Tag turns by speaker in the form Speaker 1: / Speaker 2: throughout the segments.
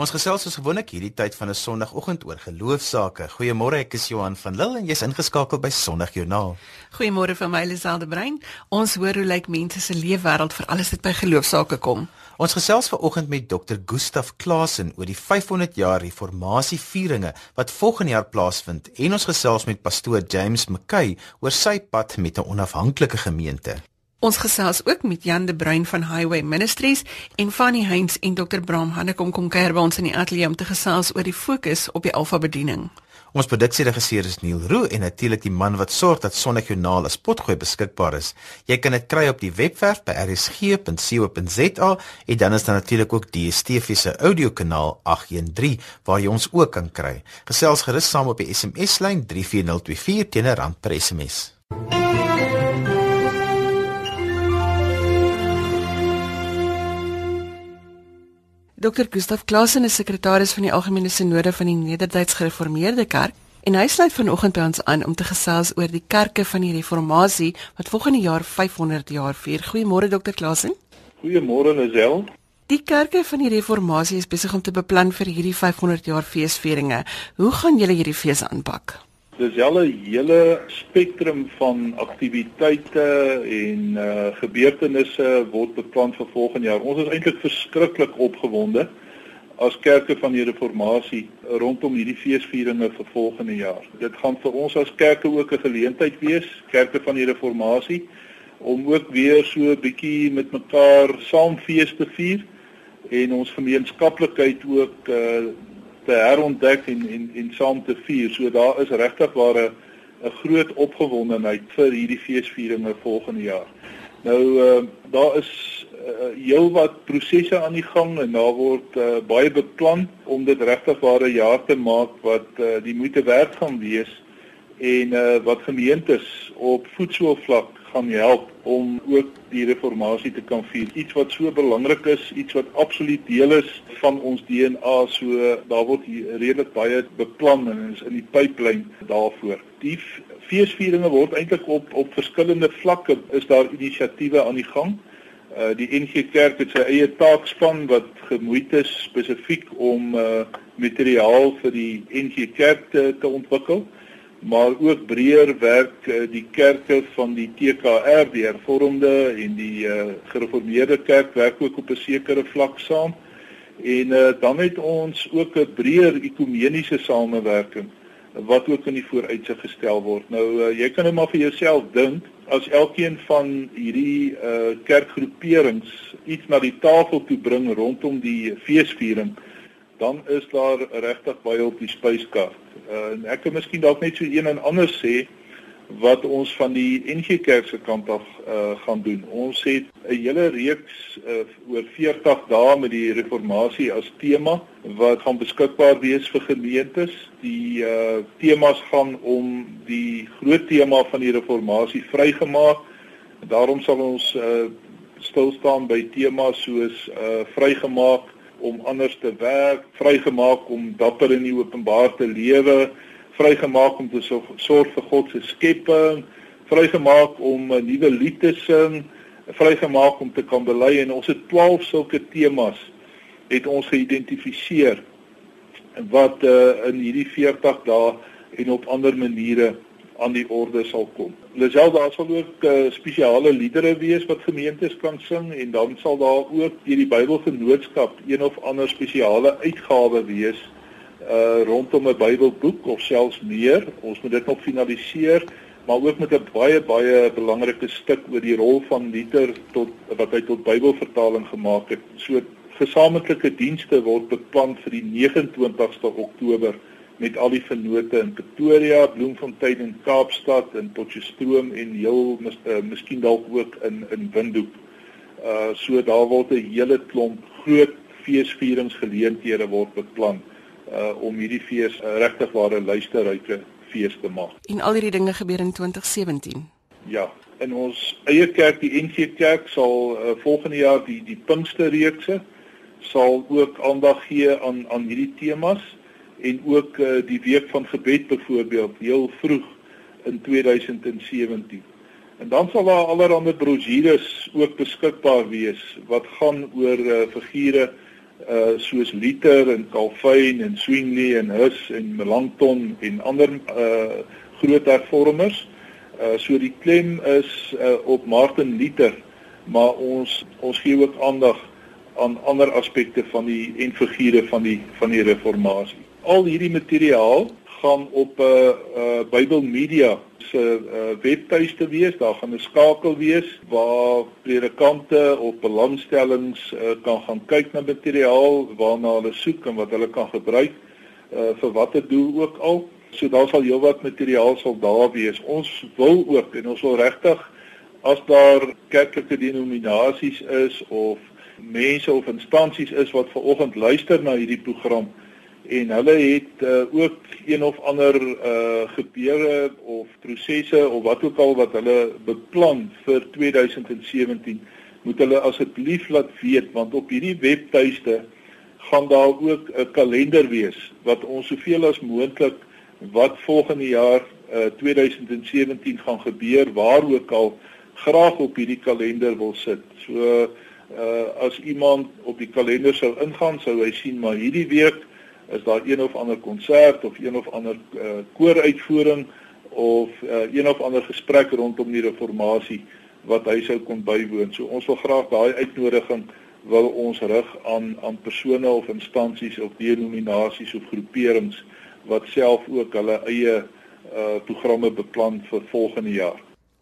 Speaker 1: Ons gesels soos gewoonlik hierdie tyd van 'n Sondagoggend oor geloofsaake. Goeiemôre, ek is Johan van Lille en jy's ingeskakel by Sondagjoernaal.
Speaker 2: Goeiemôre van my Liselde Brein. Ons hoor hoe lyk mense se leefwêreld vir alles dit by geloofsaake kom.
Speaker 1: Ons gesels vanoggend met Dr. Gustaf Klasen oor die 500 jaar reformatievieringe wat volgende jaar plaasvind en ons gesels met pastoor James McKay oor sy pad met 'n onafhanklike gemeente.
Speaker 2: Ons gesels ook met Jan de Bruin van Highway Ministries en Fanny Heinz en Dr. Bram Hannekom kom kuier by ons in die ateljee om te gesels oor die fokus op die Alfa bediening.
Speaker 1: Ons produksieregisseur is Neil Roo en natuurlik die man wat sorg dat Sonnigjoernaal as potgooi beskikbaar is. Jy kan dit kry op die webwerf by rsg.co.za en dan is daar natuurlik ook die DSTV se audiokanaal 813 waar jy ons ook kan kry. Gesels gerus saam op die SMS lyn 34024 teen rand per SMS.
Speaker 2: Dr. Gustaf Klasen is sekretaris van die Algemene Sinode van die Nederduits Gereformeerde Kerk en hy sluit vanoggend by ons aan om te gesels oor die kerke van die Reformatie wat volgende jaar 500 jaar vier. Goeiemôre Dr. Klasen.
Speaker 3: Goeiemôre Lisel.
Speaker 2: Die kerke van die Reformatie is besig om te beplan vir hierdie 500 jaar feesvieringe. Hoe gaan julle hierdie fees aanpak?
Speaker 3: Dis al 'n hele spektrum van aktiwiteite en uh gebeurtenisse word beplan vir volgende jaar. Ons is eintlik verskriklik opgewonde as kerke van die reformatie rondom hierdie feesvieringe vir volgende jaar. Dit gaan vir ons as kerke ook 'n geleentheid wees, kerke van die reformatie om ook weer so 'n bietjie met mekaar saam fees te vier en ons gemeenskaplikheid ook uh te herontdek en en en saam te vier. So daar is regtig waar 'n 'n groot opgewondenheid vir hierdie feesvieringe volgende jaar. Nou uh, daar is uh, heelwat prosesse aan die gang en daar word uh, baie beplan om dit regtig waar 'n jaar te maak wat uh, die moeite werd gaan wees en uh, wat gemeentes op voetsoervlak gaan help om ook die reformatie te kan vier. Iets wat so belangrik is, iets wat absoluut deel is van ons DNA, so daar word hier redelik baie beplan en is in die pipeline daarvoor. Die feesvieringe word eintlik op op verskillende vlakke is daar inisiatiewe aan die gang. Uh die NG Kerk het sy eie taakspan wat gemoeid is spesifiek om uh materiaal vir die NG Kerk te, te ontwikkel maar ook breër werk uh, die kerke van die TKR die hervormde en die uh, gereformeerde kerk werk ook op 'n sekere vlak saam en uh, dan het ons ook 'n breër ekumeniese samewerking wat ook in die vooruitsig gestel word. Nou uh, jy kan net maar vir jouself dink as elkeen van hierdie uh, kerkgroeperings iets na die tafel toe bring rondom die feesviering dan is daar regtig baie op die spyskaart. Uh, en ek kan miskien dalk net so een en ander sê wat ons van die NG Kerk se kant af uh, gaan doen. Ons het 'n hele reeks uh, oor 40 dae met die reformatie as tema wat gaan beskikbaar wees vir gemeentes. Die uh, temas gaan om die groot tema van die reformatie vrygemaak. Daarom sal ons uh, stil staan by temas soos uh, vrygemaak om anders te werk, vrygemaak om dapper in die openbaar te lewe, vrygemaak om te sorg vir God se skepping, vrygemaak om 'n nuwe lied te sing, vrygemaak om te kan bely. En ons het 12 sulke temas het ons geïdentifiseer wat uh, in hierdie 40 dae en op ander maniere aan die orde sal kom. Lisel daar sal ook uh, spesiale liedere wees wat gemeentes kan sing en dan sal daar ook deur die Bybelgenootskap een of ander spesiale uitgawe wees uh rondom 'n Bybelboek of selfs meer. Ons moet dit nog finaliseer, maar ook met 'n baie baie belangrike stuk oor die rol van Luther tot wat hy tot Bybelvertaling gemaak het. So gesamentlike dienste word beplan vir die 29ste Oktober met al die vennote in Pretoria, Bloemfontein en Kaapstad en Potchefstroom en heel mis, uh, miskien dalk ook in in Windhoek. Uh so daar word 'n hele klomp groot feesvieringsgeleenthede word beplan uh om hierdie fees uh, regtig ware luisterryke fees te maak.
Speaker 2: En al hierdie dinge gebeur in 2017.
Speaker 3: Ja, in ons eie kerk, die NG Kerk sal uh, volgende jaar die die Pinksterreekse sal ook aandag gee aan aan hierdie temas en ook uh, die week van gebed byvoorbeeld heel vroeg in 2017. En dan sal daar allerlei brosjures ook beskikbaar wees wat gaan oor uh, figure uh soos Liter en Calvin en Swingley en Hus en Melanchthon en ander uh groot hervormers. Uh so die klem is uh, op Martin Luther, maar ons ons gee ook aandag aan ander aspekte van die en figure van die van die reformatie. Al hierdie materiaal gaan op 'n uh, uh, Bybel Media se uh, webtuiste wees. Daar gaan 'n skakel wees waar predikante of belangstellings uh, kan gaan kyk na materiaal waarna hulle soek en wat hulle kan gebruik uh, vir watter doel ook al. So daar sal heelwat materiaal sal daar wees. Ons wil ook en ons wil regtig as daar kerklike denominasies is of mense of instansies is wat ver oggend luister na hierdie program en hulle het uh, ook een of ander uh gebeure of prosesse of wat ook al wat hulle beplan vir 2017 moet hulle asseblief laat weet want op hierdie webtuiste gaan daar ook 'n kalender wees wat ons soveel as moontlik wat volgende jaar uh 2017 gaan gebeur waar ook al graag op hierdie kalender wil sit. So uh as iemand op die kalender sou ingaan sou hy sien maar hierdie week is daar een of ander konsert of een of ander uh, kooruitvoering of uh, een of ander gesprek rondom die reformatie wat hy sou kon bywoon. So ons wil graag daai uitnodiging wil ons rig aan aan persone of instansies of denominasies of groeperings wat self ook hulle eie uh programme beplan vir volgende jaar.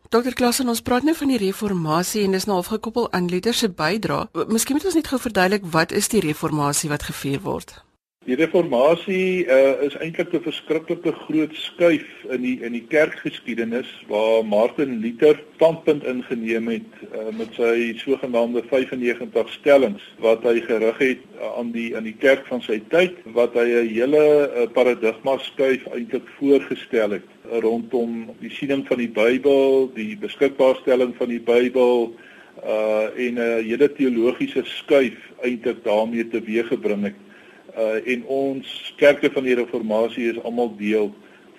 Speaker 2: Dokter Klasen, ons praat nou van die reformatie en dis nou afgekoppel aan Luther se bydrae. Miskien moet ons net gou verduidelik wat is die reformatie wat gevier word?
Speaker 3: Die reformatie uh, is eintlik 'n verskriklike groot skuif in die in die kerkgeskiedenis waar Martin Luther standpunt ingeneem het uh, met sy sogenaamde 95 stellings wat hy gerig het aan die aan die kerk van sy tyd wat hy 'n hele uh, paradigma skuif eintlik voorgestel het rondom die siening van die Bybel, die beskikbaarstelling van die Bybel uh en 'n hele teologiese skuif eintlik daarmee teweeggebring het uh en ons kerke van die reformatie is almal deel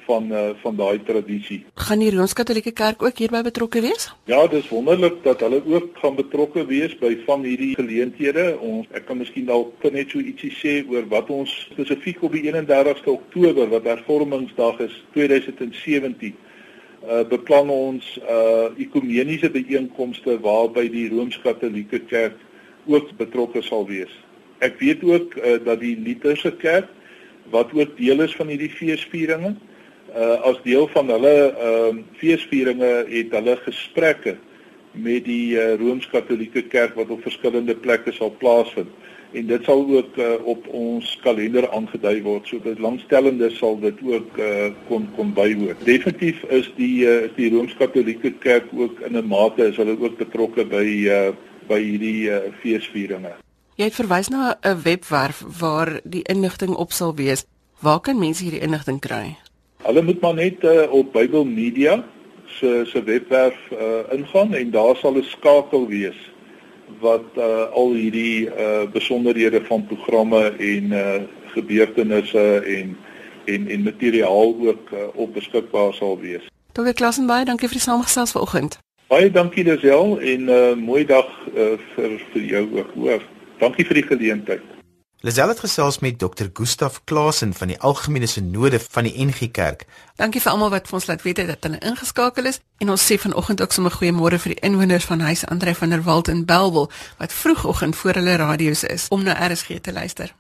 Speaker 3: van uh van daai tradisie.
Speaker 2: Gaan die Rooms-Katolieke Kerk ook hierby betrokke wees?
Speaker 3: Ja, dis wonderlik dat hulle ook gaan betrokke wees by van hierdie geleenthede. Ons ek kan miskien dalk net so ietsie sê oor wat ons spesifiek op die 31ste Oktober wat Hervormingsdag is 2017 uh beplan ons uh ekumeniese byeenkomste waarby die Rooms-Katolieke Kerk ook betrokke sal wees. Ek weet ook uh, dat die Lutherse kerk wat ook deel is van hierdie feesvieringe, uh as deel van hulle ehm uh, feesvieringe het hulle gesprekke met die uh, Rooms-Katolieke kerk wat op verskillende plekke sal plaasvind en dit sal ook uh, op ons kalender aangedui word. So dit langstellende sal dit ook uh, kon kon bywoon. Definitief is die uh, die Rooms-Katolieke kerk ook in 'n mate is hulle ook betrokke by uh, by hierdie uh, feesvieringe.
Speaker 2: Jy het verwys na 'n webwerf waar die inligting op sal wees. Waar kan mense hierdie inligting kry?
Speaker 3: Hulle moet maar net uh, op Bybel Media se se webwerf uh, ingaan en daar sal 'n skakel wees wat uh, al hierdie uh, besonderhede van programme en uh, gebeurtenisse en en en materiaal ook uh, op beskikbaar sal wees.
Speaker 2: Dokter Klassenbaai, dankie vir die samestelling vanoggend.
Speaker 3: Baie dankie Lisel en 'n uh, mooi dag uh, vir vir jou ook. Hoor. Dankie vir die geleentheid.
Speaker 1: Lisel het gesels met Dr. Gustaf Klasen van die Algemene Sinode van die NG Kerk.
Speaker 2: Dankie vir almal wat vir ons laat weet dat hulle ingeskakel is en ons sê vanoggend ook sommer goeiemôre vir die inwoners van Huis Andre van der Walt in Belwel wat vroegoggend voor hulle radio's is om na RSG te luister.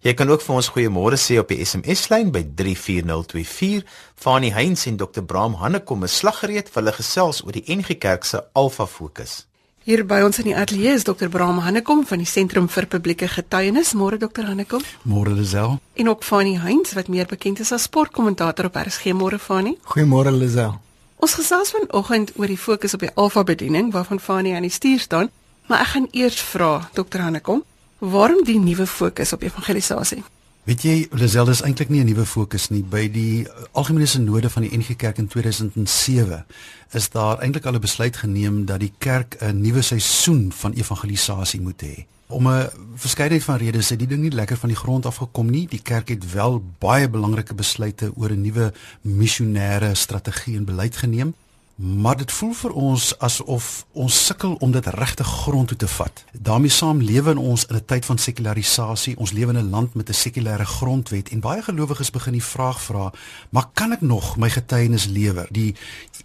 Speaker 1: Jy kan ook vir ons goeiemôre sê op die SMS-lyn by 34024. Fanie Heinz en Dr. Bram Hannekom is slaggereed vir hulle gesels oor die NG Kerk se Alpha Fokus.
Speaker 2: Hier by ons in die ateljee is Dr. Bram Hannekom van die Sentrum vir Publieke Getuienis. Môre Dr. Hannekom.
Speaker 4: Môre Lisel.
Speaker 2: En ook Fanny Heinz wat meer bekend is as sportkommentator op RSG. Môre Fanny.
Speaker 4: Goeiemôre Lisel.
Speaker 2: Ons gesels vanoggend oor die fokus op die alfa bediening waarvan Fanny aan die stuur staan, maar ek gaan eers vra Dr. Hannekom, waarom die nuwe fokus op evangelisasie?
Speaker 4: Weet jy, Lisel is eintlik nie 'n nuwe fokus nie. By die Algemene Sinode van die NG Kerk in 2007 is daar eintlik al 'n besluit geneem dat die kerk 'n nuwe seisoen van evangelisasie moet hê. Om 'n verskeidenheid van redes het die ding nie lekker van die grond af gekom nie. Die kerk het wel baie belangrike besluite oor 'n nuwe missionêre strategie en beleid geneem, maar dit voel vir ons asof ons sukkel om dit regte grond toe te vat. daarmee saam lewe ons in 'n tyd van sekularisasie. Ons lewe in 'n land met 'n sekulêre grondwet en baie gelowiges begin die vraag vra, maar kan ek nog my getuienis lewer? Die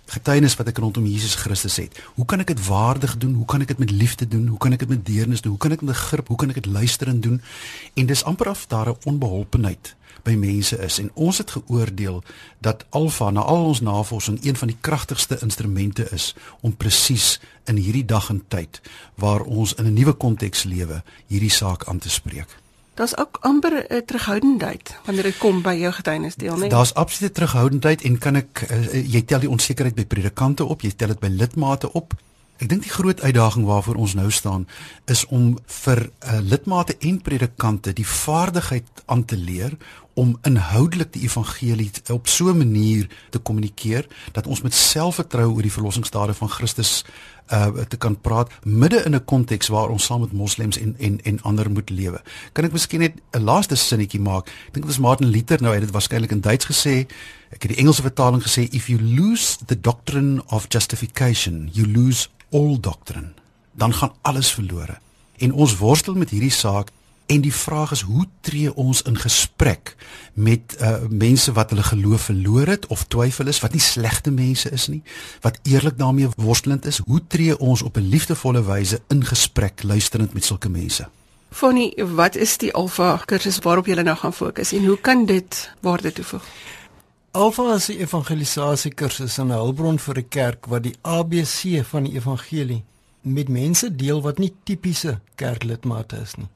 Speaker 4: getuienis wat ek rondom Jesus Christus het. Hoe kan ek dit waardig doen? Hoe kan ek dit met liefde doen? Hoe kan ek dit met deernis doen? Hoe kan ek met begrip? Hoe kan ek dit luisterend doen? En dis amper of daar 'n onbeholpenheid by mense is en ons het geoordeel dat alfa na al ons navorsing een van die kragtigste instrumente is om presies in hierdie dag en tyd waar ons in 'n nuwe konteks lewe hierdie saak aan te spreek.
Speaker 2: Daar's ook amper 'n terughoudendheid wanneer dit kom by jou getuienisdeel, nee.
Speaker 4: Daar's absolute terughoudendheid en kan ek uh, jy tel die onsekerheid by predikante op, jy tel dit by lidmate op. Ek dink die groot uitdaging waarvoor ons nou staan is om vir uh, lidmate en predikante die vaardigheid aan te leer om inhoudelik die evangelie op so 'n manier te kommunikeer dat ons met selfvertroue oor die verlossingsdade van Christus uh te kan praat midde in 'n konteks waar ons saam met moslems en en en ander moet lewe. Kan ek miskien net 'n laaste sinnetjie maak? Ek dink dit was Martin Luther nou, hy het dit waarskynlik in Duits gesê. Ek het die Engelse vertaling gesê if you lose the doctrine of justification, you lose all doctrine. Dan gaan alles verlore. En ons worstel met hierdie saak En die vraag is hoe tree ons in gesprek met uh mense wat hulle geloof verloor het of twyfel is wat nie slegte mense is nie, wat eerlik daarmee worstelend is, hoe tree ons op 'n liefdevolle wyse in gesprek luisterend met sulke mense?
Speaker 2: Fonnie, wat is die Alfa kursus waarop jy nou gaan fokus en hoe kan dit waarde toevoeg?
Speaker 5: Alfa is 'n evangelisasie kursus en 'n hulpbron vir 'n kerk wat die ABC van die evangelie met mense deel wat nie tipiese kerklidmate is nie.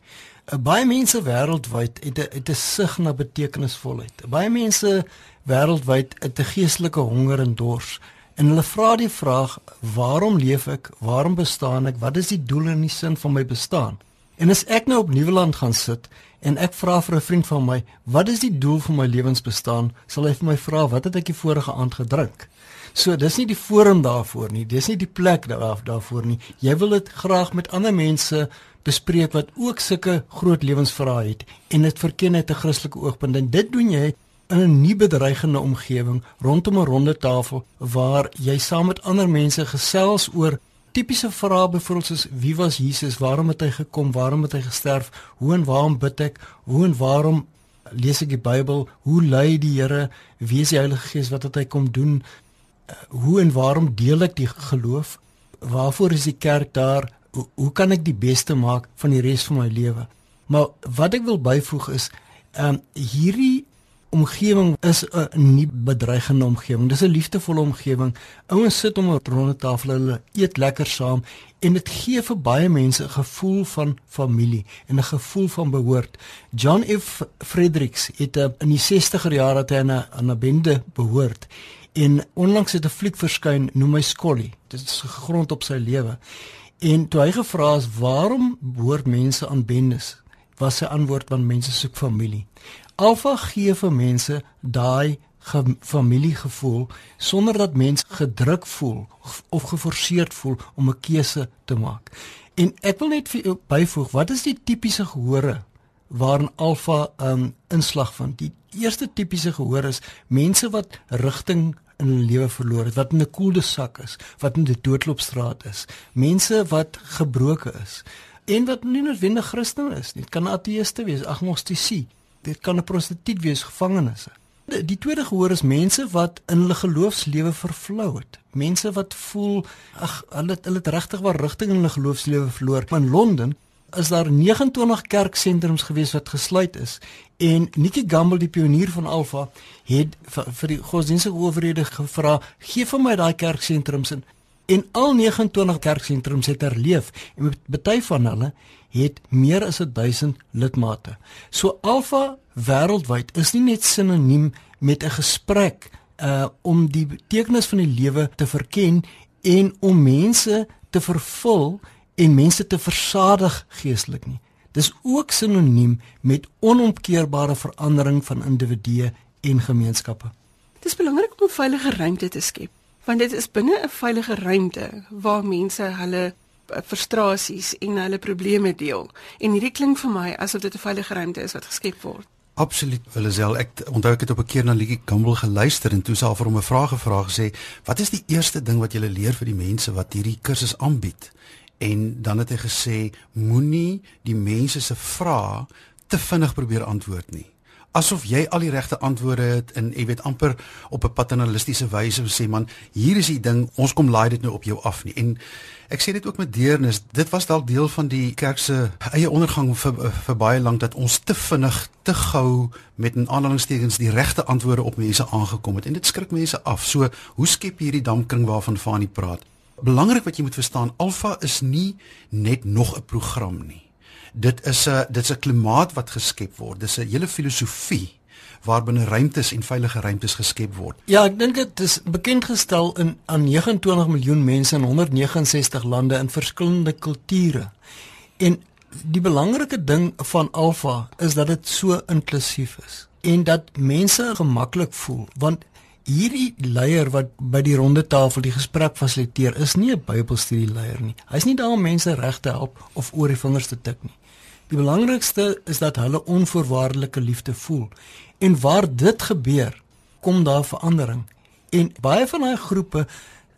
Speaker 5: Baie mense wêreldwyd het 'n het 'n sig na betekenisvolheid. Baie mense wêreldwyd het 'n geestelike honger en dors. En hulle vra die vraag: "Waarom leef ek? Waarom bestaan ek? Wat is die doel en die sin van my bestaan?" En as ek nou op Nieuweland gaan sit en ek vra vir 'n vriend van my: "Wat is die doel van my lewensbestaan?" sal hy vir my vra: "Wat het ek die vorige aand gedrink?" So dis nie die forum daarvoor nie. Dis nie die plek daar daarvoor nie. Jy wil dit graag met ander mense bespreek wat ook sulke groot lewensvrae het en dit verken uit 'n Christelike oogpunt. En dit doen jy in 'n nie bedreigende omgewing rondom 'n ronde tafel waar jy saam met ander mense gesels oor tipiese vrae byvoorbeeld soos wie was Jesus, waarom het hy gekom, waarom het hy gesterf, hoe en waarom bid ek, hoe en waarom lees ek die Bybel, hoe lei die Here, wie is die Heilige Gees, wat het hy kom doen, eh, hoe en waarom deel ek die geloof, waarvoor is die kerk daar, hoe, hoe kan ek die beste maak van die res van my lewe? Maar wat ek wil byvoeg is, ehm um, hierdie omgewing is 'n nie bedreigende omgewing. Dis 'n liefdevolle omgewing. Ouens sit om 'n ronde tafel, hulle eet lekker saam en dit gee vir baie mense 'n gevoel van familie en 'n gevoel van behoort. John F. Fredericks het in die 60er jare aan 'n aan 'n bende behoort en onlangs het 'n fliek verskyn noem hy Scully. Dit is gegrond op sy lewe. En toe hy gevra is waarom behoort mense aan bendes, was sy antwoord want mense soek familie. Alfa gee vir mense daai familiegevoel sonder dat mens gedruk voel of geforseerd voel om 'n keuse te maak. En ek wil net vir jou byvoeg, wat is die tipiese gehore waarin alfa 'n um, inslag van? Die eerste tipiese gehoor is mense wat rigting in hulle lewe verloor het, wat in 'n koelde sak is, wat in 'n doodloopstraat is, mense wat gebroken is en wat nie noodwendig Christen is nie. Dit kan ateëste wees, agnostici. Dit kan 'n prostituut wees, gevangenes. Die, die tweede gehoor is mense wat in hulle geloofslewe vervlou het. Mense wat voel ag hulle hulle het regtig waar rigting in hulle geloofslewe verloor. In Londen is daar 29 kerksentrums gewees wat gesluit is. En Nikki Gamble die pionier van Alpha het vir, die godsdienstige owerhede gevra gee vir my daai kerksentrums. En en al 29 kerksentrums het herleef. En baie van hulle het meer as 1000 lidmate. So Alpha wêreldwyd is nie net sinoniem met 'n gesprek uh om die betekenis van die lewe te verken en om mense te vervul en mense te versadig geestelik nie. Dis ook sinoniem met onomkeerbare verandering van individue en gemeenskappe.
Speaker 2: Dit is belangrik om 'n veilige ruimte te skep, want dit is binne 'n veilige ruimte waar mense hulle eh, frustrasies en hulle probleme deel. En hierdie klink vir my asof dit 'n veilige ruimte is wat geskep word.
Speaker 4: Absoluut, Elisel. Ek onthou ek het op 'n keer na Ligie Campbell geluister en toe sy vir hom 'n vraag gevra gesê, "Wat is die eerste ding wat jy leer vir die mense wat hierdie kursus aanbied?" En dan het hy gesê, "Moenie die mense se vrae te vinnig probeer antwoord nie." asof jy al die regte antwoorde het en jy weet amper op 'n paternalistiese wyse sê man hier is die ding ons kom laai dit nou op jou af nie. En ek sê dit ook met deernis dit was dalk deel van die kerk se eie ondergang vir, vir baie lank dat ons te vinnig te gou met 'n aanhalingstekens die regte antwoorde op mense aangekom het. En dit skrik mense af. So hoe skep jy hierdie damkring waarvan Fanie praat belangrik wat jy moet verstaan alfa is nie net nog 'n program nie dit is 'n dit's 'n klimaat wat geskep word. Dis 'n hele filosofie waarbinne ruimtes en veilige ruimtes geskep word.
Speaker 5: Ja, ek dink dit is bekend gestel in aan 29 miljoen mense in 169 lande in verskillende kulture. En die belangrike ding van Alpha is dat dit so inklusief is en dat mense gemaklik voel want hierdie leier wat by die ronde tafel die gesprek fasiliteer is nie 'n Bybelstudie leier nie. Hy's nie daar om mense reg te help of oor die vingers te tik nie. Die belangrikste is dat hulle onvoorwaardelike liefde voel. En waar dit gebeur, kom daar verandering. En baie van daai groepe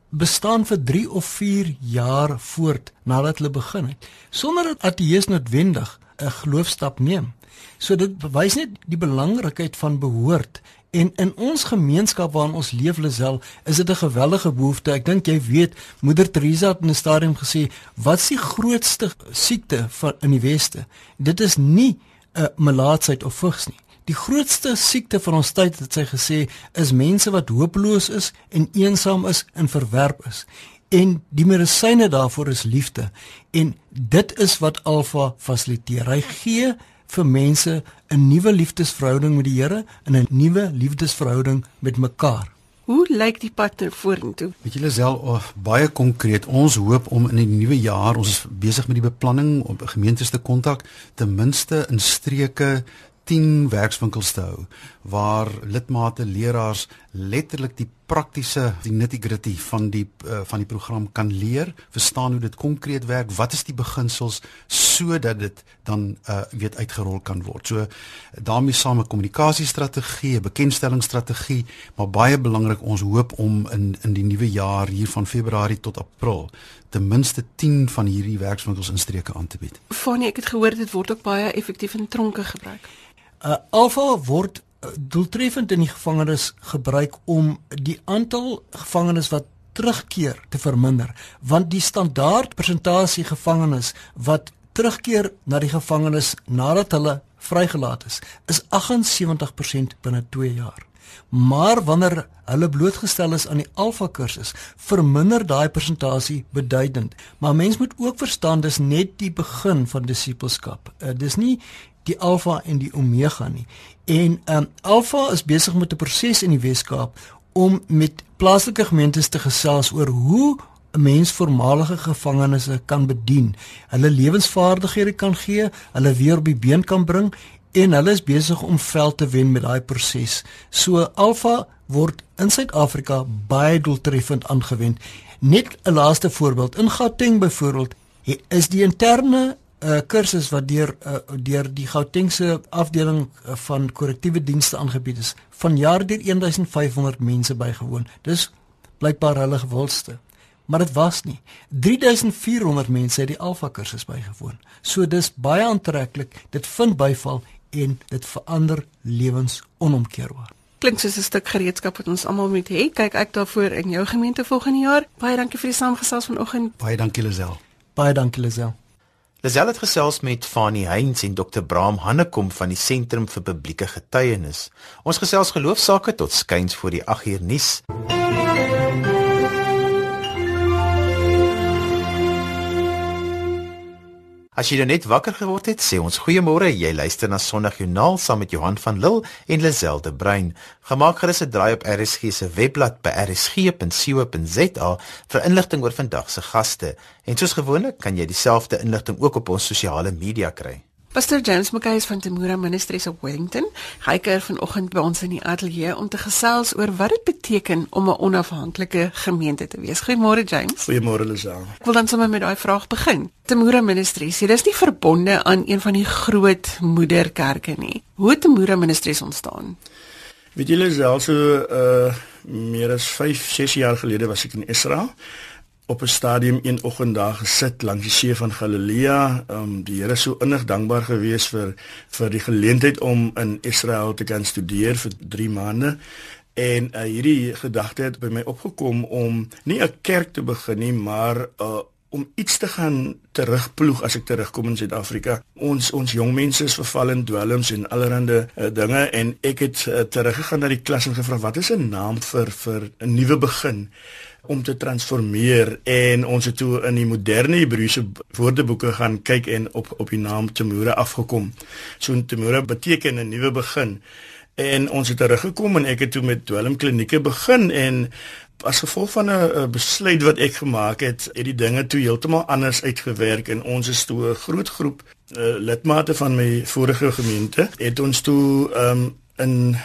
Speaker 5: bestaan vir 3 of 4 jaar voort nadat hulle begin het, sonder dat ateës noodwendig 'n geloofstap neem. So dit bewys net die belangrikheid van behoort En in ons gemeenskap waarin ons leef Lisel, is dit 'n geweldige behoefte. Ek dink jy weet, Moeder Teresa het in 'n stadium gesê, "Wat is die grootste siekte van in die weste? Dit is nie 'n uh, melaatsheid of vigs nie. Die grootste siekte van ons tyd het sy gesê, is mense wat hopeloos is en eensaam is en verwerp is." En die medisyne daarvoor is liefde. En dit is wat Alfa fasiliteer. Hy gee vir mense 'n nuwe liefdesverhouding met die Here en 'n nuwe liefdesverhouding met mekaar.
Speaker 2: Hoe lyk die pad ter vorentoe?
Speaker 4: Weet julle self oh, baie konkreet. Ons hoop om in die nuwe jaar, ons is besig met die beplanning om gemeentes te kontak, ten minste in streke 10 werkswinkels te hou waar lidmate leraars letterlik die praktiese die nitty-gritty van die uh, van die program kan leer, verstaan hoe dit konkreet werk, wat is die beginsels sodat dit dan uh, weet uitgerol kan word. So daarmee saam 'n kommunikasiestrategie, 'n bekendstellingsstrategie, maar baie belangrik ons hoop om in in die nuwe jaar hier van Februarie tot April ten minste 10 van hierdie werkswinkels in streke aan te bied.
Speaker 2: Fanie, ek het gehoor dit word ook baie effektief in tronke gebruik.
Speaker 5: Uh, Alpha word uh, doeltreffend in die gevangenis gebruik om die aantal gevangenes wat terugkeer te verminder, want die standaard persentasie gevangenes wat terugkeer na die gevangenis nadat hulle vrygelaat is, is 78% binne 2 jaar. Maar wanneer hulle blootgestel is aan die alfa kursus, verminder daai persentasie beduidend. Maar mens moet ook verstaan dis net die begin van disippelskap. Uh, dis nie die alfa en die omega nie. En ehm um, alfa is besig met 'n proses in die Weskaap om met plaaslike gemeentes te gesels oor hoe 'n mens voormalige gevangenes kan bedien. Hulle lewensvaardighede kan gee, hulle weer op die been kan bring en hulle is besig om veld te wen met daai proses. So alfa word in Suid-Afrika baie doeltreffend aangewend. Net 'n laaste voorbeeld in Gauteng byvoorbeeld is die interne uh, kursus wat deur uh, deur die Gautengse afdeling uh, van korrektiewe dienste aangebied is. Vanjaar deur 1500 mense bygewoon. Dis blykbaar hulle gewildste. Maar dit was nie. 3400 mense het die Alfa kursus bygewoon. So dis baie aantreklik. Dit vind byval en dit verander lewens onomkeerbaar.
Speaker 2: Klink soos 'n stuk gereedskap wat ons almal moet hê. Kyk ek daarvoor in jou gemeente volgende jaar. Baie dankie vir die saamgesels vanoggend.
Speaker 4: Baie dankie Lisel.
Speaker 5: Baie dankie Lisel.
Speaker 1: Lisel het gesels met Fanie Heinz en Dr. Braam Hannekom van die Sentrum vir Publieke Getuienis. Ons gesels geloofsaake tot skuins voor die 8 uur nuus. As jy nou net wakker geword het, sê ons goeiemôre. Jy luister na Sondagjoernaal saam met Johan van Lille en Liselde Brein. Gemaak gerus 'n draai op RSG se webblad by rsg.co.za vir inligting oor vandag se gaste. En soos gewoonlik kan jy dieselfde inligting ook op ons sosiale media kry.
Speaker 2: Pastor James McKay is van Temura Ministries op Wellington. Hy kuier vanoggend by ons in die ateljee om te gesels oor wat dit beteken om 'n onafhanklike gemeente te wees. Goeiemôre James.
Speaker 6: Goeiemôre Lisa.
Speaker 2: Ek wil dan sommer met daai vraag begin. Temura Ministries, jy is nie verbonde aan een van die groot moederkerke nie. Hoe het Temura Ministries ontstaan?
Speaker 6: Weet julle selfs so uh meer as 5, 6 jaar gelede was ek in Israel op 'n stadium een oggend daar gesit langs die see van Galilea. Ehm um, die Here so innig dankbaar gewees vir vir die geleentheid om in Israel te kan studeer vir 3 maande. En uh, hierdie gedagte het by my opgekom om nie 'n kerk te begin nie, maar uh, om iets te gaan terugploeg as ek terugkom in Suid-Afrika. Ons ons jong mense is verval in dwelms en allerlei uh, dinge en ek het uh, teruggegaan na die klas en gevra wat is 'n naam vir vir 'n nuwe begin? Om te transformeer en ons het toe in die moderne Hebreëse woordeboeke gaan kyk en op op die naam Temura afgekom. So Temura beteken 'n nuwe begin. En ons het teruggekom en ek het toe met dwelm klinieke begin en as gevolg van 'n besluit wat ek gemaak het, het die dinge toe heeltemal anders uitgewerk en ons is toe 'n groot groep uh, lidmate van my vorige gemeente het ons toe um, in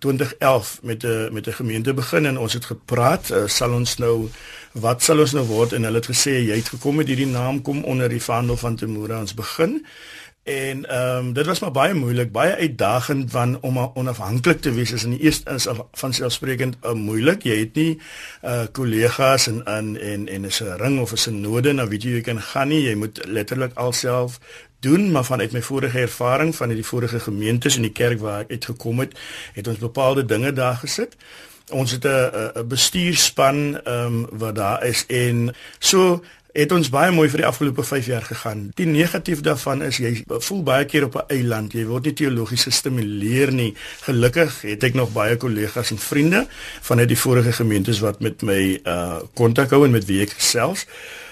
Speaker 6: 2011 met 'n met 'n gemeente begin en ons het gepraat, uh, sal ons nou wat sal ons nou word en hulle het gesê jy het gekom met hierdie naam kom onder die vaandel van Temura ons begin. En ehm um, dit was maar baie moeilik, baie uitdagend van om onafhanklik te wees is in die eerste is van selfsprekend uh, moeilik. Jy het nie uh kollegas en en en en is 'n ring of is 'n node na wie jy kan gaan nie. Jy moet letterlik alself doen maar vanuit my vorige ervaring van die vorige gemeentes en die kerk waar ek uitgekom het, het ons bepaalde dinge daar gesit. Ons het 'n 'n bestuurspan ehm um, wat daar is en so het ons baie mooi vir die afgelope 5 jaar gegaan. Die negatief daarvan is jy voel baie keer op 'n eiland. Jy word nie teologies gestimuleer nie. Gelukkig het ek nog baie kollegas en vriende vanuit die vorige gemeentes wat met my uh kontak hou en met wie ek gesels.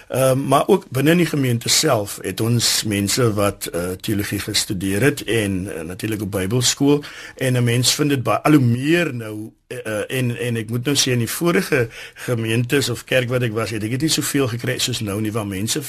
Speaker 6: Ehm uh, maar ook binne die gemeente self het ons mense wat uh, teologie gestudeer het en uh, natuurlik op Bybelskool en 'n mens vind dit baie al hoe meer nou uh, en en ek moet nou sê in die vorige gemeentes of kerk wat ek was het ek het nie soveel gekry soos nou nie want mense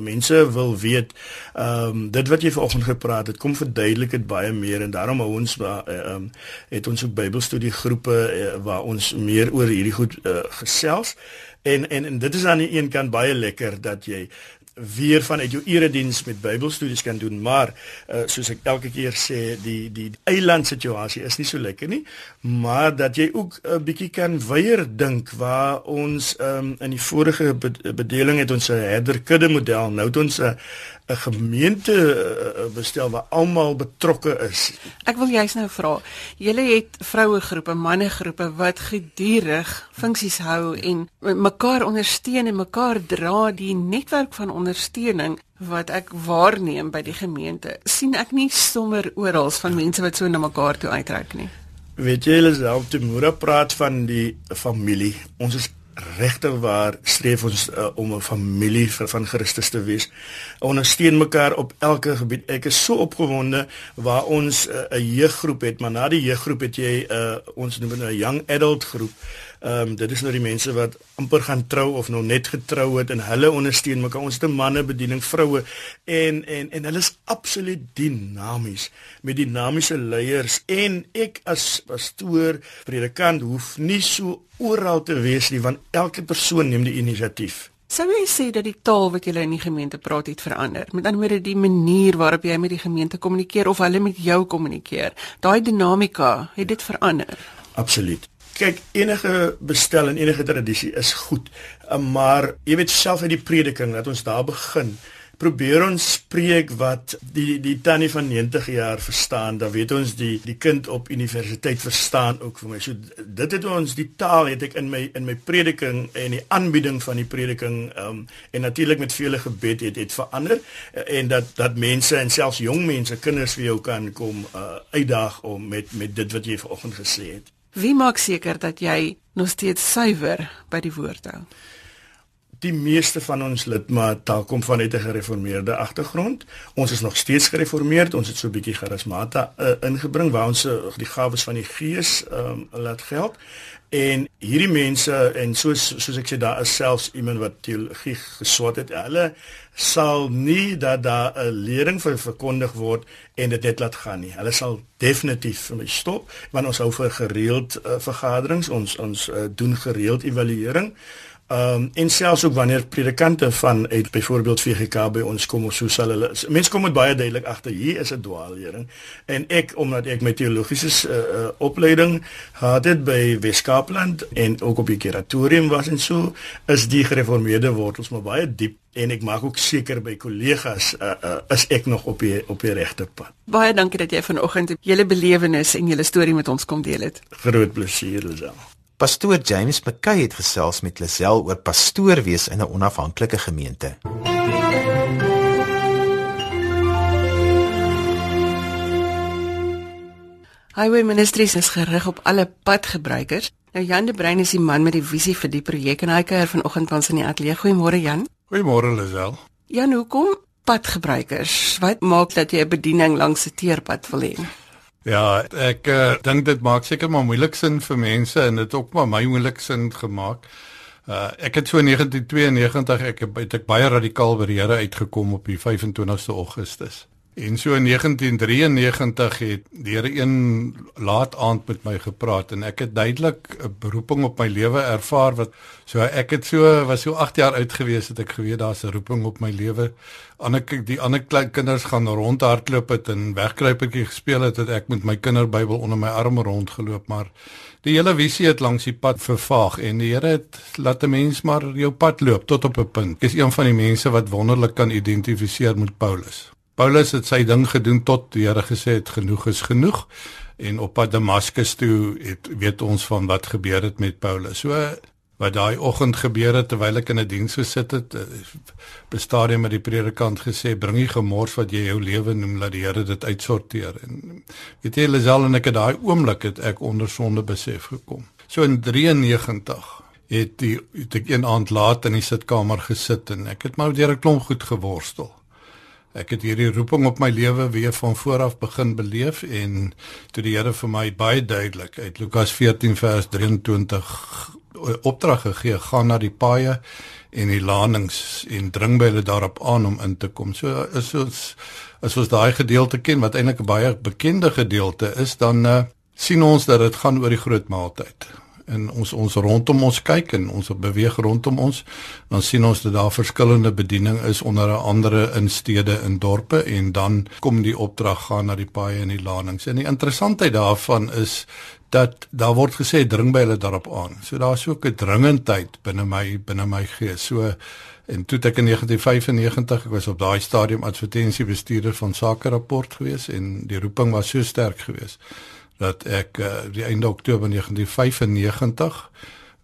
Speaker 6: mense wil weet ehm um, dit wat jy vanoggend gepraat het kom verduidelik dit baie meer en daarom hou ons ehm uh, um, het ons ook Bybelstudie groepe uh, waar ons meer oor hierdie goed uh, gesels. En en en dit is aan die een kant baie lekker dat jy weer vanuit jou erediens met Bybelstudies kan doen, maar uh, soos ek elke keer sê, die die eiland situasie is nie so lekker nie, maar dat jy ook 'n bietjie kan weier dink waar ons um, in die vorige bedeling het ons 'n herderkudde model, nou het ons 'n 'n gemeente eh, eh, bestel waar almal betrokke is.
Speaker 2: Ek wil juist nou vra, julle het vrouegroepe, mannegroepe wat gedurig funksies hou en mekaar ondersteun en mekaar dra die netwerk van ondersteuning wat ek waarneem by die gemeente. sien ek nie sommer oral van mense wat so na mekaar toe uitreik nie.
Speaker 6: Weet jy, hulle self te moeder praat van die familie. Ons is regtig waar streef ons uh, om 'n familie vir van Christus te wees. Ondersteun mekaar op elke gebied. Ek is so opgewonde waar ons eh, 'n uh, jeuggroep het, maar na die jeuggroep het jy 'n uh, ons noem dit 'n young adult groep. Ehm um, dit is nou die mense wat amper gaan trou of nou net getrou het en hulle ondersteun mekaar. Ons het 'n manne bediening, vroue en en en hulle is absoluut dinamies met dinamiese leiers en ek as pastoor, predikant hoef nie so oral te wees nie want elke persoon neem die inisiatief.
Speaker 2: Sou jy sê dat die taal wat jy in die gemeente praat het verander? Met ander woorde die manier waarop jy met die gemeente kommunikeer of hulle met jou kommunikeer, daai dinamika, het dit verander?
Speaker 6: Absoluut kyk enige bestel en enige tradisie is goed maar jy weet self uit die prediking dat ons daar begin. Probeer ons spreek wat die die tannie van 90 jaar verstaan dan weet ons die die kind op universiteit verstaan ook vir my. So dit het ons die taal het ek in my in my prediking en die aanbieding van die prediking um, en natuurlik met vele gebed het het verander eh, en dat dat mense en selfs jong mense kinders vir jou kan kom uh, uitdaag om met met dit wat jy vanoggend gesê het
Speaker 2: Wie maak seker dat jy nog steeds suiwer by die woord hou?
Speaker 6: die meeste van ons lidmate kom van 'n gereformeerde agtergrond. Ons is nog steeds gereformeerd. Ons het so 'n bietjie charismata uh, ingebring waar ons uh, die gawes van die Gees um, laat geld. En hierdie mense en soos soos ek sê daar is selfs iemand wat teologie geswat het. Hulle sal nie dat daar 'n lering vir verkondig word en dit net laat gaan nie. Hulle sal definitief vir my stop want ons hou vir gereeld uh, vergaderings, ons ons uh, doen gereeld evaluering. Ehm um, en selfs ook wanneer predikante van uit byvoorbeeld VGK by ons kom of so sal hulle mense kom met baie duidelik agter hier is 'n dwaallering en ek omdat ek my teologiese uh, uh, opleiding gehad het by Weskaapland en ook op die kuratorium was en so is die gereformeerde wortels maar baie diep en ek maak ook seker by kollegas uh, uh, is ek nog op die op die regte pad.
Speaker 2: Baie dankie dat jy vanoggend julle belewenis en julle storie met ons kom deel het.
Speaker 6: Groot plesier, Lisel.
Speaker 1: Pastoor James McKay het gesels met Lisel oor pastoor wees in 'n onafhanklike gemeente.
Speaker 2: Highway Ministries is gerig op alle padgebruikers. Nou Jan de Bruin is die man met die visie vir die projek en hy kuier vanoggend ons in die ateljee. Goeiemôre Jan.
Speaker 7: Goeiemôre Lisel.
Speaker 2: Jan, hoekom padgebruikers? Wat maak dat jy 'n bediening langs 'n teerpad wil hê?
Speaker 7: Ja, ek uh, dink dit maak seker maar moeilik sin vir mense en dit ook maar my moeilik sin gemaak. Uh ek het so in 1992 ek het, het ek baie radikaal by die Here uitgekom op die 25ste Augustus. En so in 1993 het Here een laat aand met my gepraat en ek het duidelik 'n beroeping op my lewe ervaar wat so ek het so was so 8 jaar oud gewees het ek geweet daar's 'n roeping op my lewe. Ander die ander klein kinders gaan rondhardloop het en wegkruipertjie gespeel het, het ek met my kinderbybel onder my arm rondgeloop, maar die hele visie het langs die pad vervaag en die Here het laat 'n mens maar jou pad loop tot op 'n punt. Ek is een van die mense wat wonderlik kan identifiseer met Paulus. Paulus het sy ding gedoen tot die Here gesê het genoeg is genoeg en op pad Damaskus toe het weet ons van wat gebeur het met Paulus. So wat daai oggend gebeur het terwyl ek in 'n diens gesit het, eh, bestaan hy met die predikant gesê bring nie gemors wat jy jou lewe noem laat die Here dit uitsorteer en weet jy Lisel en ek het daai oomblik het ek onder sonde besef gekom. So in 93 het die het ek een aand laat in die sitkamer gesit en ek het maar deur 'n klomp goed geworstel. Ek het hierdie roeping op my lewe weer van voor af begin beleef en toe die Here vir my baie duidelik uit Lukas 14 vers 23 opdrag gegee gaan na die paaie en die landings en dring by hulle daarop aan om in te kom. So is ons as ons daai gedeelte ken wat eintlik 'n baie bekende gedeelte is dan uh, sien ons dat dit gaan oor die groot maaltyd en ons ons rondom ons kyk en ons beweeg rondom ons dan sien ons dat daar verskillende bediening is onder andere in stede en dorpe en dan kom die opdrag gaan na die paaie en die landings en die interessantheid daarvan is dat daar word gesê dring by hulle daarop aan. So daar's ook 'n dringendheid binne my binne my gees so en toe ek in 1995 ek was op daai stadium advertensiebestuurder van Sake Rapport gewees en die roeping was so sterk geweest dat ek uh, die einde Oktober 1995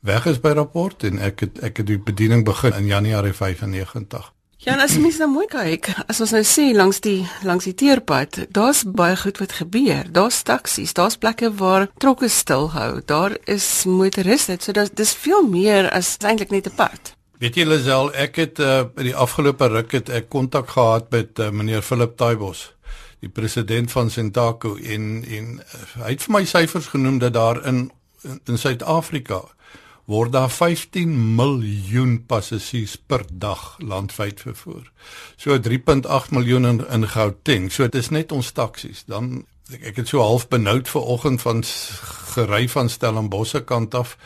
Speaker 7: weg is by rapport en ek het ek het die bediening begin in Januarie 95.
Speaker 2: Ja, as jy mens nou mooi kyk, as ons nou sê langs die langs die teerpad, daar's baie goed wat gebeur. Daar's taksies, daar's plekke waar trokke stilhou. Daar is motoriste, so dis dis veel meer as eintlik net 'n pad.
Speaker 7: Weet jy Lisel, ek het uh, in die afgelope ruk het ek kontak gehad met uh, meneer Philip Taibos die president van Sentaco en en uh, hy het vir my syfers genoem dat daar in in Suid-Afrika word daar 15 miljoen passasiers per dag landwyd vervoer. So 3.8 miljoen in, in Gauteng. So dit is net ons taksies. Dan ek, ek het so half benoud ver oggend van gery van Stellenbosse kant af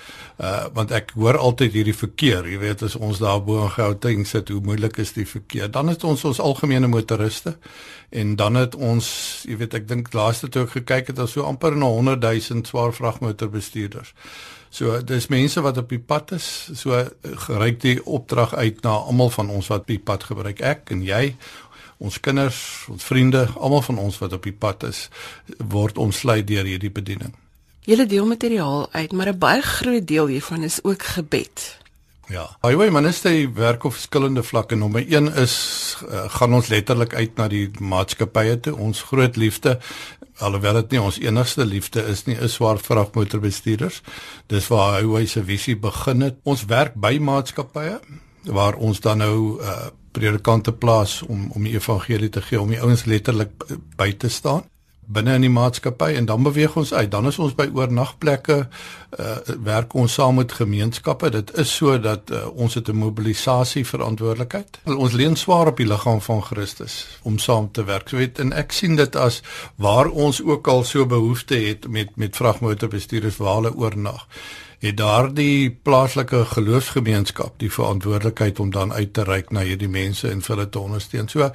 Speaker 7: uh want ek hoor altyd hierdie verkeer. Jy weet as ons daar bo in Gauteng sit hoe moeilik is die verkeer? Dan het ons ons algemene motoriste en dan het ons jy weet ek dink laaste toe ek gekyk het as so amper 'n 100 000 swaar vragmotorbestuurders so dis mense wat op die pad is. So gereik die opdrag uit na almal van ons wat die pad gebruik. Ek en jy ons kinders ons vriende almal van ons wat op die pad is word ontsluit deur hierdie bediening
Speaker 2: Julle deel materiaal uit, maar 'n baie groot deel hiervan is ook gebed.
Speaker 7: Ja. Highway Ministry werk op verskillende vlakke. Nommer 1 is uh, gaan ons letterlik uit na die maatskappye toe. Ons groot liefde alhoewel dit nie ons enigste liefde is nie, is swaar vragmotorbestuurders. Dis waar Highway se visie begin het. Ons werk by maatskappye waar ons dan nou uh predikante plaas om om die evangelie te gee om die ouens letterlik by te staan binne in die maatskappy en dan beweeg ons uit. Dan is ons by oornagplekke uh werk ons saam met gemeenskappe. Dit is so dat uh, ons het 'n mobilisasie verantwoordelikheid. Ons leen swaar op die liggaam van Christus om saam te werk. So weet en ek sien dit as waar ons ook al so behoefte het met met vragmotorbestuurders waar hulle oornag het daardie plaaslike geloofsgemeenskap die verantwoordelikheid om dan uit te reik na hierdie mense en hulle te ondersteun. So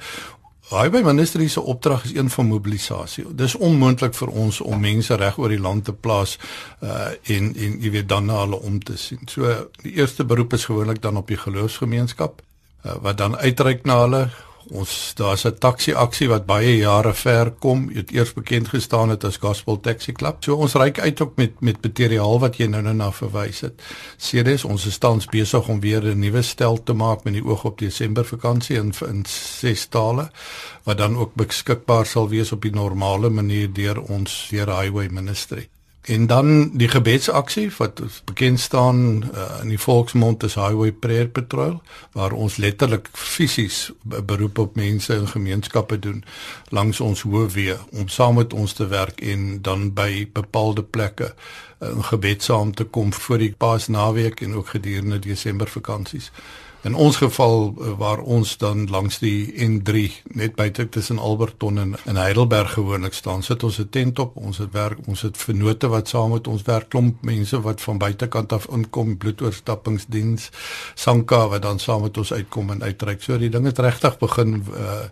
Speaker 7: Highway Ministry se opdrag is een van mobilisasie. Dis onmoontlik vir ons om mense reg oor die land te plaas uh en en jy weet dan na hulle om te sien. So die eerste beroep is gewoonlik dan op die geloofsgemeenskap uh, wat dan uitreik na hulle Ons daar's 'n taxi aksie wat baie jare ver kom. Dit eers bekend gestaan het as Gospel Taxi Club. So ons reik uit ook met met materiaal wat jy nou nou na verwys het. Sedes ons is tans besig om weer 'n nuwe stel te maak met die oog op Desember vakansie in in ses tale wat dan ook beskikbaar sal wees op die normale manier deur ons deur Highway Ministry. En dan die gebedsaksie wat bekend staan uh, in die volksmond as Highway Prayer Patrol waar ons letterlik fisies beroep op mense in gemeenskappe doen langs ons hoofweë om saam met ons te werk en dan by bepaalde plekke uh, in gebed saam te kom vir die Paasnaweek en ook gedurende Desember vakansies. In ons geval eh, waar ons dan langs die N3 net buite tussen Alberton en in Heidelberg gewoonlik staan, sit ons 'n tent op. Ons het werk, ons het vennote wat saam met ons werk, klomp mense wat van buitekant af inkom, bloedoorstappingsdiens, Sanka wat dan saam met ons uitkom en uitreik. So die ding het regtig begin uh,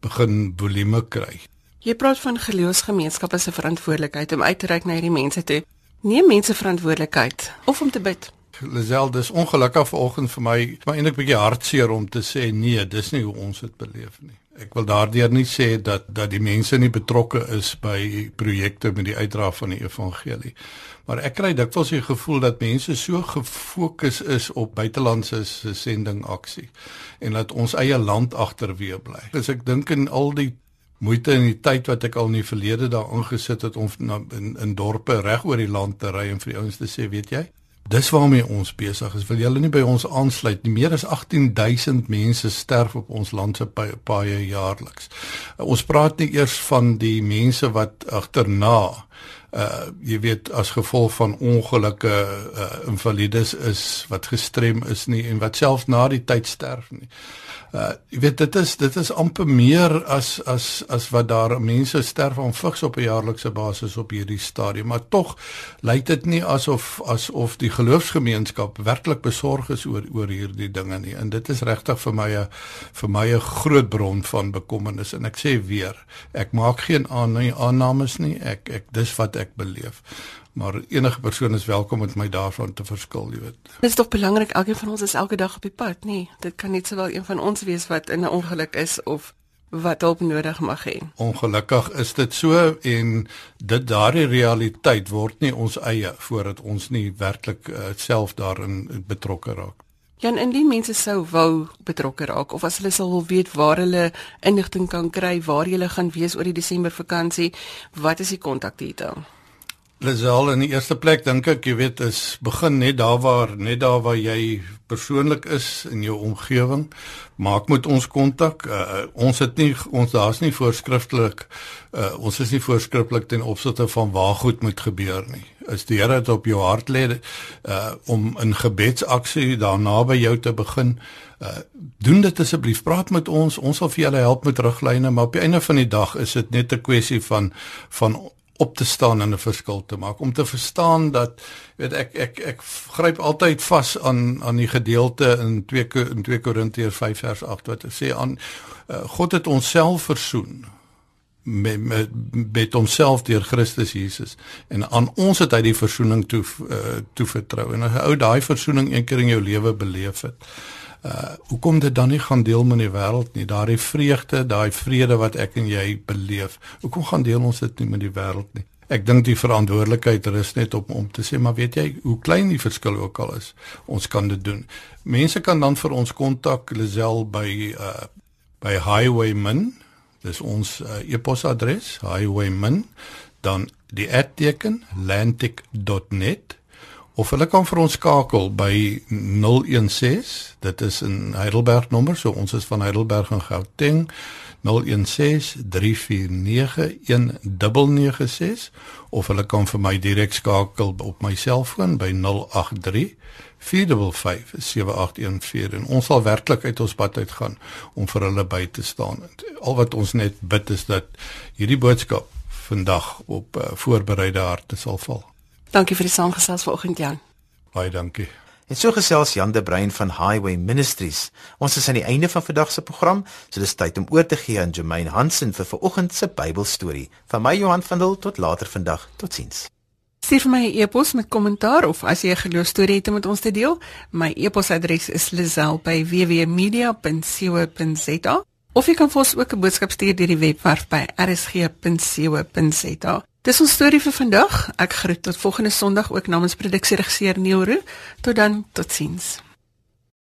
Speaker 7: begin volume kry.
Speaker 2: Jy praat van geloofsgemeenskappe se verantwoordelikheid om uit te reik na hierdie mense toe. Neem mense verantwoordelikheid of om te bid.
Speaker 7: Lisel, dis ongelukkig vanoggend vir my, maar eintlik bietjie hartseer om te sê nee, dis nie hoe ons dit beleef nie. Ek wil daardeur nie sê dat dat die mense nie betrokke is by projekte met die uitdra van die evangelie. Maar ek kry dikwels die gevoel dat mense so gefokus is op buitelandse sending aksie en dat ons eie land agterweë bly. As ek dink in al die moeite en die tyd wat ek al in die verlede daar ingesit het om na, in in dorpe reg oor die land te ry en vir die ouens te sê, weet jy, Dis waarmee ons besig is. Wil julle nie by ons aansluit nie? Meer as 18000 mense sterf op ons land se paaie jaarliks. Ons praat nie eers van die mense wat agterna uh jy weet as gevolg van ongelukke uh invalides is wat gestrem is nie en wat self na die tyd sterf nie. Uh jy weet dit is dit is amper meer as as as wat daar mense sterf aan vigs op 'n jaarlikse basis op hierdie stadium. Maar tog lyk dit nie asof asof die geloofsgemeenskap werklik besorg is oor oor hierdie dinge nie. En dit is regtig vir my 'n vir my 'n groot bron van bekommernis. En ek sê weer ek maak geen aannames nie. Ek ek dis wat ek beleef maar enige persoon is welkom met my daarvan te verskil, jy weet.
Speaker 2: Dit is tog belangrik elkeen van ons is elke dag op die pad, nê? Nee, dit kan net sowel een van ons wees wat in 'n ongeluk is of wat hulp nodig mag hê.
Speaker 7: Ongelukkig is dit so en dit daardie realiteit word nie ons eie voordat ons nie werklik uh, self daarin betrokke raak.
Speaker 2: Jan, indien mense sou wou betrokke raak of as hulle sou wil weet waar hulle inligting kan kry, waar jy gaan wees oor die Desember vakansie, wat is die kontakdetail?
Speaker 7: Lisel in die eerste plek dink ek jy weet is begin net daar waar net daar waar jy persoonlik is in jou omgewing. Maak met ons kontak. Uh, ons het nie ons daar's nie voorskriftelik uh, ons is nie voorskriftelik ten opsigte van waar goed moet gebeur nie. Is die Here dit op jou hart lê uh, om in gebedsaksie daar naby jou te begin. Uh, doen dit asseblief. Praat met ons. Ons sal vir julle help met riglyne maar op die einde van die dag is dit net 'n kwessie van van op te staan en 'n verskil te maak. Om te verstaan dat weet ek ek ek gryp altyd vas aan aan die gedeelte in 2 in 2 Korintiërs 5 vers 8 wat sê aan uh, God het onsself versoen met met met homself deur Christus Jesus en aan ons het hy die versoening toe uh, toe vertrou en as jy ou daai versoening een keer in jou lewe beleef het hoekom dit dan nie gaan deel met die wêreld nie? Daardie vreugde daai vrede wat ek en jy beleef hoekom gaan deel ons dit nie met die wêreld nie? Ek dink die verantwoordelikheid rus net op om te sê maar weet jy hoe klein die verskil ook al is? Ons kan dit doen. Mense kan dan vir ons kontak Lisel by uh by highwayman dis ons uh, e-posadres highwayman dan die @teken lantic.net of hulle kan vir ons skakel by 016 dit is 'n Heidelberg nommer so ons is van Heidelberg in Gauteng 0163491996 of hulle kan vir my direk skakel op my selfoon by 083 4557814 en ons sal werklik uit ons pad uit gaan om vir hulle by te staan. Al wat ons net bid is dat hierdie boodskap vandag op uh, voorbereide harte sal val.
Speaker 2: Dankie vir die saamgesels vanoggend Jan.
Speaker 7: Baie dankie.
Speaker 1: En so gesels Jan de Bruin van Highway Ministries. Ons is aan die einde van vandag se program, so dis tyd om oor te gee aan Jermaine Hansen vir vanoggend se Bybelstorie. Van my Johan van Dil tot later vandag. Totsiens.
Speaker 2: Stuur vir my 'n e-pos met kommentaar of as jy 'n geloostorie het om met ons te deel. My e-posadres is lazel@wwmedia.co.za. Of jy kan vir ons ook 'n boodskap stuur deur die webwerf by rsg.co.za. Dis ons storie vir vandag. Ek groet tot volgende Sondag ook namens produksieregisseur Neil Roo. Tot dan, totsiens.